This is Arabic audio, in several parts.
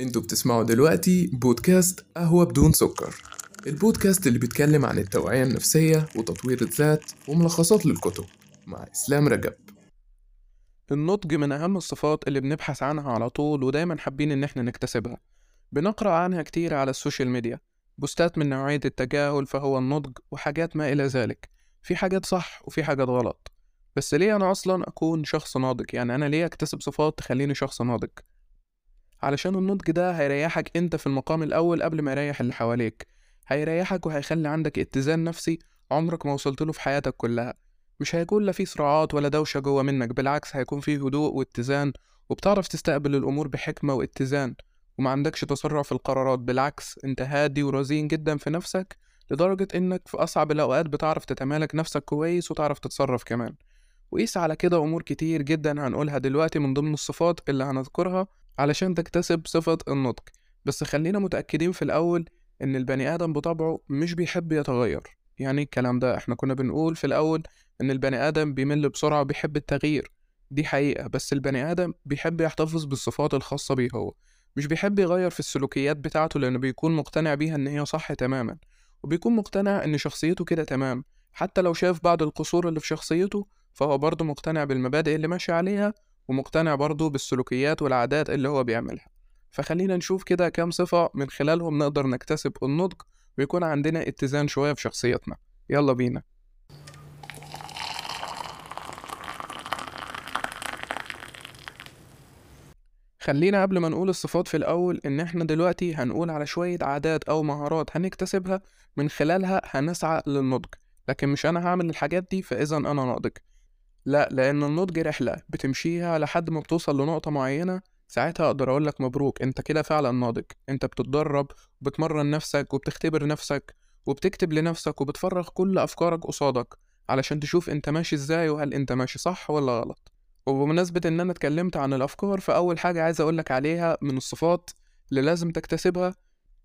أنتوا بتسمعوا دلوقتي بودكاست قهوة بدون سكر. البودكاست اللي بيتكلم عن التوعية النفسية وتطوير الذات وملخصات للكتب مع إسلام رجب. النضج من أهم الصفات اللي بنبحث عنها على طول ودايما حابين إن إحنا نكتسبها. بنقرأ عنها كتير على السوشيال ميديا. بوستات من نوعية التجاهل هو النضج وحاجات ما إلى ذلك. في حاجات صح وفي حاجات غلط. بس ليه أنا أصلا أكون شخص ناضج؟ يعني أنا ليه أكتسب صفات تخليني شخص ناضج؟ علشان النضج ده هيريحك انت في المقام الأول قبل ما يريح اللي حواليك. هيريحك وهيخلي عندك اتزان نفسي عمرك ما وصلت له في حياتك كلها. مش هيكون لا في صراعات ولا دوشة جوه منك بالعكس هيكون فيه هدوء واتزان وبتعرف تستقبل الأمور بحكمة واتزان. وما عندكش تسرع في القرارات بالعكس انت هادي ورزين جدا في نفسك لدرجة انك في أصعب الأوقات بتعرف تتمالك نفسك كويس وتعرف تتصرف كمان. وقيس على كده أمور كتير جدا هنقولها دلوقتي من ضمن الصفات اللي هنذكرها علشان تكتسب صفة النضج بس خلينا متأكدين في الأول إن البني آدم بطبعه مش بيحب يتغير. يعني الكلام ده إحنا كنا بنقول في الأول إن البني آدم بيمل بسرعة وبيحب التغيير. دي حقيقة بس البني آدم بيحب يحتفظ بالصفات الخاصة بيه هو. مش بيحب يغير في السلوكيات بتاعته لأنه بيكون مقتنع بيها إن هي صح تماما. وبيكون مقتنع إن شخصيته كده تمام. حتى لو شاف بعض القصور اللي في شخصيته فهو برضه مقتنع بالمبادئ اللي ماشي عليها ومقتنع برضه بالسلوكيات والعادات اللي هو بيعملها. فخلينا نشوف كده كام صفة من خلالهم نقدر نكتسب النضج ويكون عندنا اتزان شوية في شخصيتنا. يلا بينا. خلينا قبل ما نقول الصفات في الأول إن إحنا دلوقتي هنقول على شوية عادات أو مهارات هنكتسبها من خلالها هنسعى للنضج. لكن مش أنا هعمل الحاجات دي فإذا أنا ناضج. لا لأن النضج رحلة بتمشيها لحد ما بتوصل لنقطة معينة ساعتها أقدر أقولك مبروك أنت كده فعلا ناضج أنت بتتدرب وبتمرن نفسك وبتختبر نفسك وبتكتب لنفسك وبتفرغ كل أفكارك قصادك علشان تشوف أنت ماشي إزاي وهل أنت ماشي صح ولا غلط وبمناسبة إن أنا اتكلمت عن الأفكار فأول حاجة عايز أقولك عليها من الصفات اللي لازم تكتسبها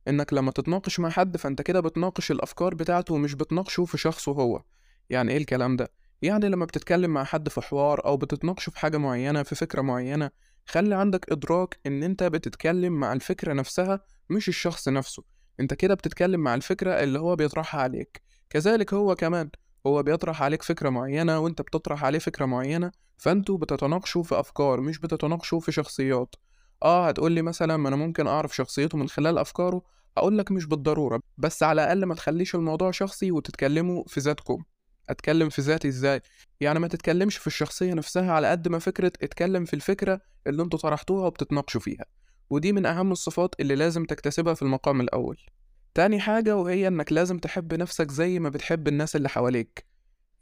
إنك لما تتناقش مع حد فأنت كده بتناقش الأفكار بتاعته ومش بتناقشه في شخصه هو يعني إيه الكلام ده؟ يعني لما بتتكلم مع حد في حوار أو بتتناقشوا في حاجة معينة في فكرة معينة خلي عندك إدراك إن أنت بتتكلم مع الفكرة نفسها مش الشخص نفسه. أنت كده بتتكلم مع الفكرة اللي هو بيطرحها عليك. كذلك هو كمان هو بيطرح عليك فكرة معينة وأنت بتطرح عليه فكرة معينة فأنتوا بتتناقشوا في أفكار مش بتتناقشوا في شخصيات. آه هتقولي مثلا ما أنا ممكن أعرف شخصيته من خلال أفكاره هقولك مش بالضرورة بس على الأقل ما تخليش الموضوع شخصي وتتكلموا في ذاتكم. أتكلم في ذاتي إزاي؟ يعني ما تتكلمش في الشخصية نفسها على قد ما فكرة اتكلم في الفكرة اللي أنتوا طرحتوها وبتتناقشوا فيها. ودي من أهم الصفات اللي لازم تكتسبها في المقام الأول. تاني حاجة وهي إنك لازم تحب نفسك زي ما بتحب الناس اللي حواليك.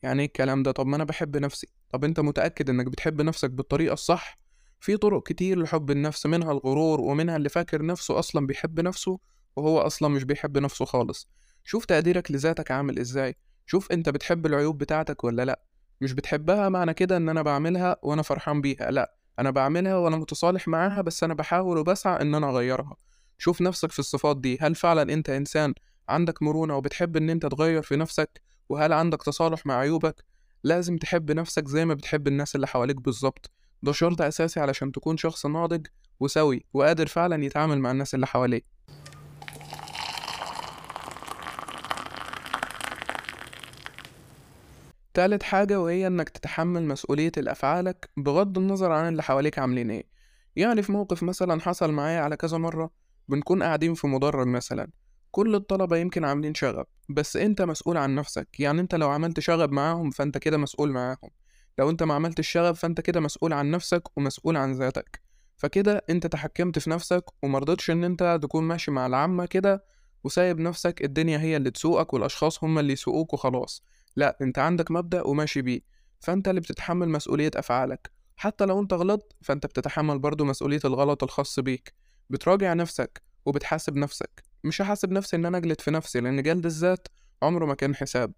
يعني إيه الكلام ده؟ طب ما أنا بحب نفسي. طب أنت متأكد إنك بتحب نفسك بالطريقة الصح؟ في طرق كتير لحب النفس منها الغرور ومنها اللي فاكر نفسه أصلا بيحب نفسه وهو أصلا مش بيحب نفسه خالص. شوف تقديرك لذاتك عامل إزاي. شوف أنت بتحب العيوب بتاعتك ولا لأ. مش بتحبها معنى كده إن أنا بعملها وأنا فرحان بيها. لأ أنا بعملها وأنا متصالح معاها بس أنا بحاول وبسعى إن أنا أغيرها. شوف نفسك في الصفات دي. هل فعلا أنت إنسان عندك مرونة وبتحب إن أنت تغير في نفسك؟ وهل عندك تصالح مع عيوبك؟ لازم تحب نفسك زي ما بتحب الناس اللي حواليك بالظبط. ده شرط أساسي علشان تكون شخص ناضج وسوي وقادر فعلا يتعامل مع الناس اللي حواليه تالت حاجة وهي إنك تتحمل مسؤولية الأفعالك بغض النظر عن اللي حواليك عاملين إيه. يعني في موقف مثلا حصل معايا على كذا مرة بنكون قاعدين في مدرج مثلا كل الطلبة يمكن عاملين شغب بس أنت مسؤول عن نفسك. يعني أنت لو عملت شغب معاهم فأنت كده مسؤول معاهم. لو أنت ما عملتش شغب فأنت كده مسؤول عن نفسك ومسؤول عن ذاتك. فكده أنت تحكمت في نفسك ومرضتش إن أنت تكون ماشي مع العامة كده وسايب نفسك الدنيا هي اللي تسوقك والأشخاص هم اللي يسوقوك وخلاص. لا أنت عندك مبدأ وماشي بيه فأنت اللي بتتحمل مسؤولية أفعالك. حتى لو أنت غلطت فأنت بتتحمل برضو مسؤولية الغلط الخاص بيك. بتراجع نفسك وبتحاسب نفسك. مش هحاسب نفسي إن أنا أجلد في نفسي لأن جلد الذات عمره ما كان حساب.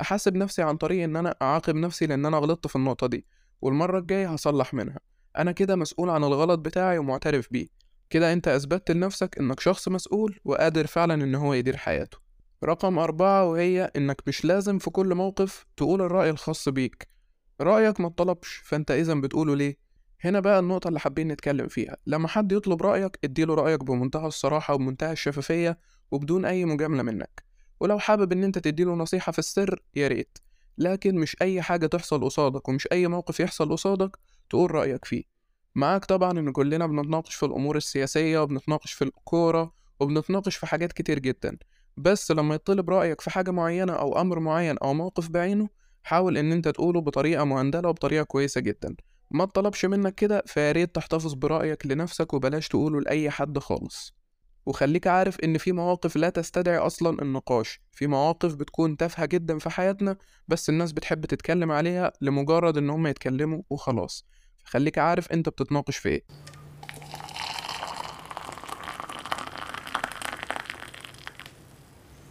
احاسب نفسي عن طريق إن أنا أعاقب نفسي لأن أنا غلطت في النقطة دي والمرة الجاية هصلح منها. أنا كده مسؤول عن الغلط بتاعي ومعترف بيه. كده أنت أثبتت لنفسك إنك شخص مسؤول وقادر فعلا إن هو يدير حياته. رقم أربعة وهي إنك مش لازم في كل موقف تقول الرأي الخاص بيك. رأيك ما اتطلبش فأنت إذا بتقوله ليه؟ هنا بقى النقطة اللي حابين نتكلم فيها. لما حد يطلب رأيك اديله رأيك بمنتهى الصراحة وبمنتهى الشفافية وبدون أي مجاملة منك. ولو حابب إن أنت تديله نصيحة في السر يا ريت. لكن مش أي حاجة تحصل قصادك ومش أي موقف يحصل قصادك تقول رأيك فيه. معاك طبعا إن كلنا بنتناقش في الأمور السياسية وبنتناقش في الكورة وبنتناقش في حاجات كتير جدا. بس لما يطلب رأيك في حاجة معينة أو أمر معين أو موقف بعينه حاول إن أنت تقوله بطريقة مهندلة وبطريقة كويسة جدا. ما طلبش منك كده فياريت تحتفظ برأيك لنفسك وبلاش تقوله لأي حد خالص. وخليك عارف إن في مواقف لا تستدعي أصلا النقاش. في مواقف بتكون تافهة جدا في حياتنا بس الناس بتحب تتكلم عليها لمجرد إن هم يتكلموا وخلاص. فخليك عارف أنت بتتناقش في إيه.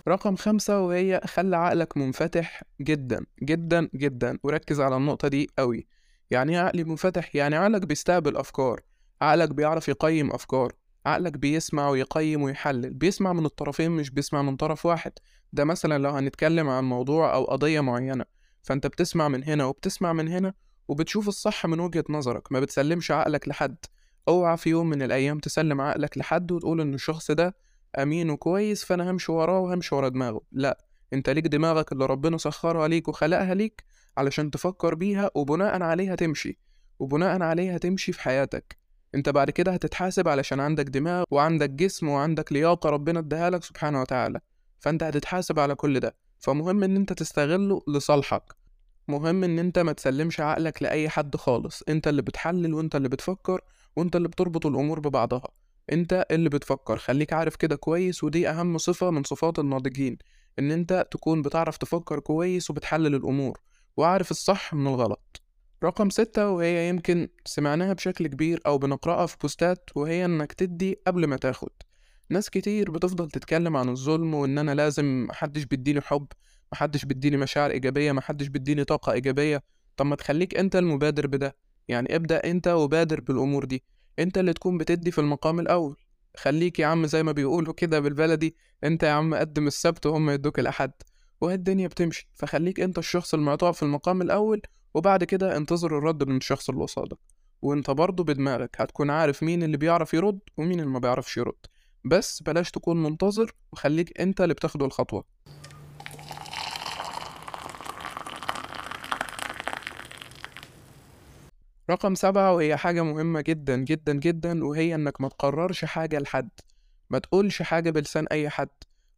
رقم خمسة وهي خلي عقلك منفتح جدا جدا جدا. وركز على النقطة دي قوي يعني إيه عقلي منفتح؟ يعني عقلك بيستقبل أفكار. عقلك بيعرف يقيم أفكار. عقلك بيسمع ويقيم ويحلل. بيسمع من الطرفين مش بيسمع من طرف واحد. ده مثلا لو هنتكلم عن موضوع أو قضية معينة. فأنت بتسمع من هنا وبتسمع من هنا وبتشوف الصح من وجهة نظرك. ما بتسلمش عقلك لحد. أوعى في يوم من الأيام تسلم عقلك لحد وتقول إن الشخص ده أمين وكويس فأنا همشي وراه وهمشي ورا دماغه. لأ أنت ليك دماغك اللي ربنا سخرها ليك وخلقها ليك علشان تفكر بيها وبناء عليها تمشي. وبناء عليها تمشي في حياتك. أنت بعد كده هتتحاسب علشان عندك دماغ وعندك جسم وعندك لياقة ربنا اداها لك سبحانه وتعالى. فأنت هتتحاسب على كل ده. فمهم إن أنت تستغله لصالحك. مهم إن أنت ما تسلمش عقلك لأي حد خالص. أنت اللي بتحلل وأنت اللي بتفكر وأنت اللي بتربط الأمور ببعضها. أنت اللي بتفكر خليك عارف كده كويس ودي أهم صفة من صفات الناضجين إن أنت تكون بتعرف تفكر كويس وبتحلل الأمور وعارف الصح من الغلط. رقم ستة وهي يمكن سمعناها بشكل كبير أو بنقرأها في بوستات وهي إنك تدي قبل ما تاخد. ناس كتير بتفضل تتكلم عن الظلم وإن أنا لازم محدش بيديني حب محدش بيديني مشاعر إيجابية محدش بيديني طاقة إيجابية. طب ما تخليك أنت المبادر بده يعني ابدأ أنت وبادر بالأمور دي. أنت اللي تكون بتدي في المقام الأول. خليك يا عم زي ما بيقولوا كده بالبلدي أنت يا عم قدم السبت وهم يدوك الأحد. وهي الدنيا بتمشي. فخليك أنت الشخص المعطاء في المقام الأول وبعد كده انتظر الرد من الشخص اللي قصادك. وانت برضه بدماغك هتكون عارف مين اللي بيعرف يرد ومين اللي ما بيعرفش يرد. بس بلاش تكون منتظر وخليك انت اللي بتاخد الخطوة. رقم سبعة وهي حاجة مهمة جدا جدا جدا وهي إنك ما تقررش حاجة لحد. ما تقولش حاجة بلسان أي حد.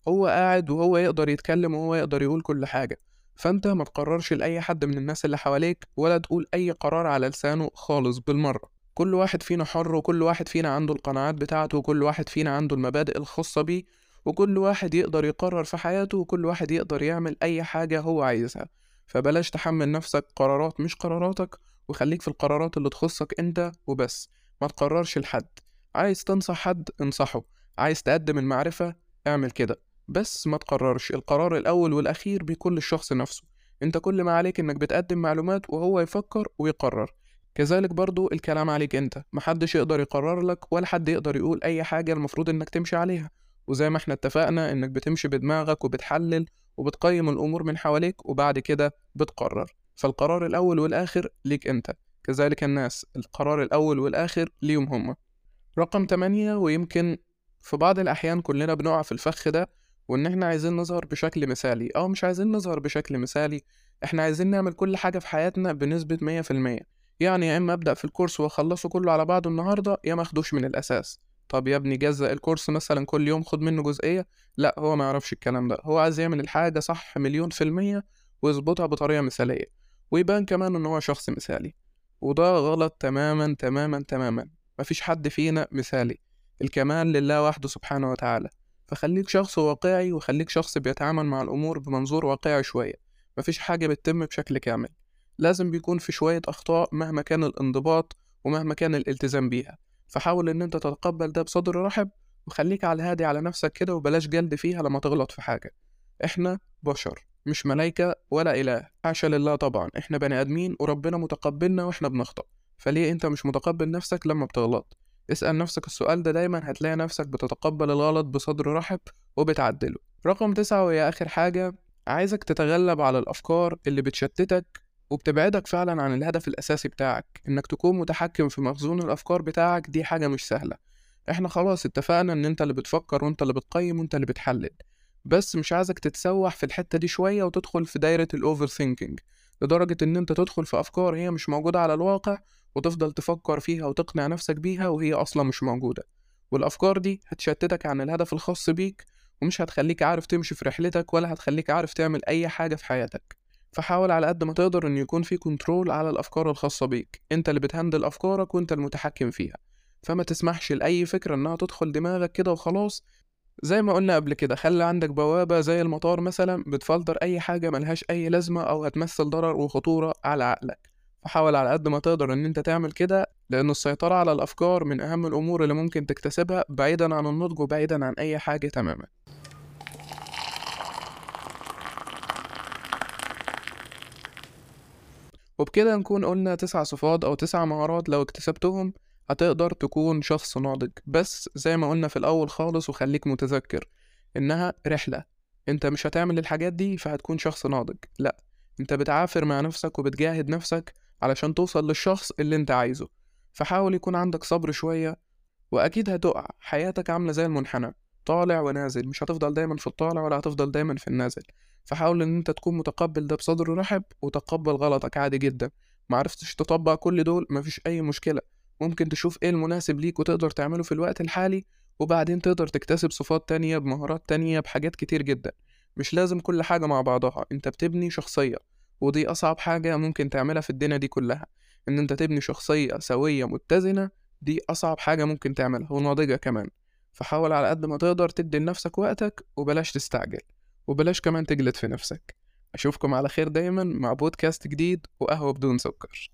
هو قاعد وهو يقدر يتكلم وهو يقدر يقول كل حاجة. فأنت ما تقررش لأي حد من الناس اللي حواليك ولا تقول أي قرار على لسانه خالص بالمرة. كل واحد فينا حر وكل واحد فينا عنده القناعات بتاعته وكل واحد فينا عنده المبادئ الخاصة بيه وكل واحد يقدر يقرر في حياته وكل واحد يقدر يعمل أي حاجة هو عايزها. فبلاش تحمل نفسك قرارات مش قراراتك وخليك في القرارات اللي تخصك انت وبس. ما تقررش لحد. عايز تنصح حد انصحه. عايز تقدم المعرفة اعمل كده. بس ما تقررش. القرار الأول والأخير بيكون للشخص نفسه. انت كل ما عليك انك بتقدم معلومات وهو يفكر ويقرر. كذلك برضو الكلام عليك انت. محدش يقدر يقرر لك ولا حد يقدر يقول أي حاجة المفروض إنك تمشي عليها. وزي ما إحنا اتفقنا إنك بتمشي بدماغك وبتحلل وبتقيم الأمور من حواليك وبعد كده بتقرر. فالقرار الأول والآخر ليك أنت. كذلك الناس القرار الأول والآخر ليهم هما رقم 8 ويمكن في بعض الأحيان كلنا بنقع في الفخ ده وإن إحنا عايزين نظهر بشكل مثالي أو مش عايزين نظهر بشكل مثالي إحنا عايزين نعمل كل حاجة في حياتنا بنسبة مية في المية. يعني يا إما أبدأ في الكورس وأخلصه كله على بعضه النهاردة يا ماخدوش من الأساس. طب يا ابني جزء الكورس مثلا كل يوم خد منه جزئية. لا هو ما يعرفش الكلام ده. هو عايز يعمل الحاجة صح مليون في المية ويظبطها بطريقة مثالية. ويبان كمان إن هو شخص مثالي. وده غلط تماما تماما تماما. مفيش حد فينا مثالي. الكمال لله وحده سبحانه وتعالى. فخليك شخص واقعي وخليك شخص بيتعامل مع الأمور بمنظور واقعي شوية. مفيش حاجة بتتم بشكل كامل. لازم بيكون في شوية أخطاء مهما كان الانضباط ومهما كان الالتزام بيها. فحاول إن أنت تتقبل ده بصدر رحب وخليك على الهادي على نفسك كده وبلاش جلد فيها لما تغلط في حاجة. إحنا بشر. مش ملايكة ولا إله. حاشا لله طبعا. إحنا بني آدمين وربنا متقبلنا وإحنا بنخطأ. فليه أنت مش متقبل نفسك لما بتغلط؟ اسأل نفسك السؤال ده دايما هتلاقي نفسك بتتقبل الغلط بصدر رحب وبتعدله. رقم تسعة وهي آخر حاجة عايزك تتغلب على الأفكار اللي بتشتتك وبتبعدك فعلا عن الهدف الأساسي بتاعك. إنك تكون متحكم في مخزون الأفكار بتاعك دي حاجة مش سهلة. إحنا خلاص اتفقنا إن أنت اللي بتفكر وأنت اللي بتقيم وأنت اللي بتحلل. بس مش عايزك تتسوح في الحتة دي شوية وتدخل في دايرة ال overthinking لدرجة إن أنت تدخل في أفكار هي مش موجودة على الواقع وتفضل تفكر فيها وتقنع نفسك بيها وهي أصلا مش موجودة. والأفكار دي هتشتتك عن الهدف الخاص بيك ومش هتخليك عارف تمشي في رحلتك ولا هتخليك عارف تعمل أي حاجة في حياتك. فحاول على قد ما تقدر إن يكون في control على الأفكار الخاصة بيك. أنت اللي بت handle أفكارك وأنت المتحكم فيها. فما تسمحش لأي فكرة إنها تدخل دماغك كده وخلاص زي ما قلنا قبل كده خلي عندك بوابة زي المطار مثلا بتفلتر أي حاجة ملهاش أي لازمة أو هتمثل ضرر وخطورة على عقلك. فحاول على قد ما تقدر إن أنت تعمل كده لأن السيطرة على الأفكار من أهم الأمور اللي ممكن تكتسبها بعيدا عن النضج وبعيدا عن أي حاجة تماما. وبكده نكون قلنا تسع صفات أو تسع مهارات لو اكتسبتهم هتقدر تكون شخص ناضج بس زي ما قلنا في الأول خالص وخليك متذكر إنها رحلة. أنت مش هتعمل الحاجات دي فهتكون شخص ناضج لأ. أنت بتعافر مع نفسك وبتجاهد نفسك علشان توصل للشخص اللي أنت عايزه. فحاول يكون عندك صبر شوية وأكيد هتقع. حياتك عاملة زي المنحنى طالع ونازل. مش هتفضل دايما في الطالع ولا هتفضل دايما في النازل. فحاول إن أنت تكون متقبل ده بصدر رحب وتقبل غلطك عادي جدا. معرفتش تطبق كل دول مفيش أي مشكلة. ممكن تشوف إيه المناسب ليك وتقدر تعمله في الوقت الحالي وبعدين تقدر تكتسب صفات تانية بمهارات تانية بحاجات كتير جدا. مش لازم كل حاجة مع بعضها أنت بتبني شخصية ودي أصعب حاجة ممكن تعملها في الدنيا دي كلها إن أنت تبني شخصية سوية متزنة دي أصعب حاجة ممكن تعملها وناضجة كمان. فحاول على قد ما تقدر تدي لنفسك وقتك وبلاش تستعجل وبلاش كمان تجلد في نفسك. أشوفكم على خير دايما مع بودكاست جديد وقهوة بدون سكر.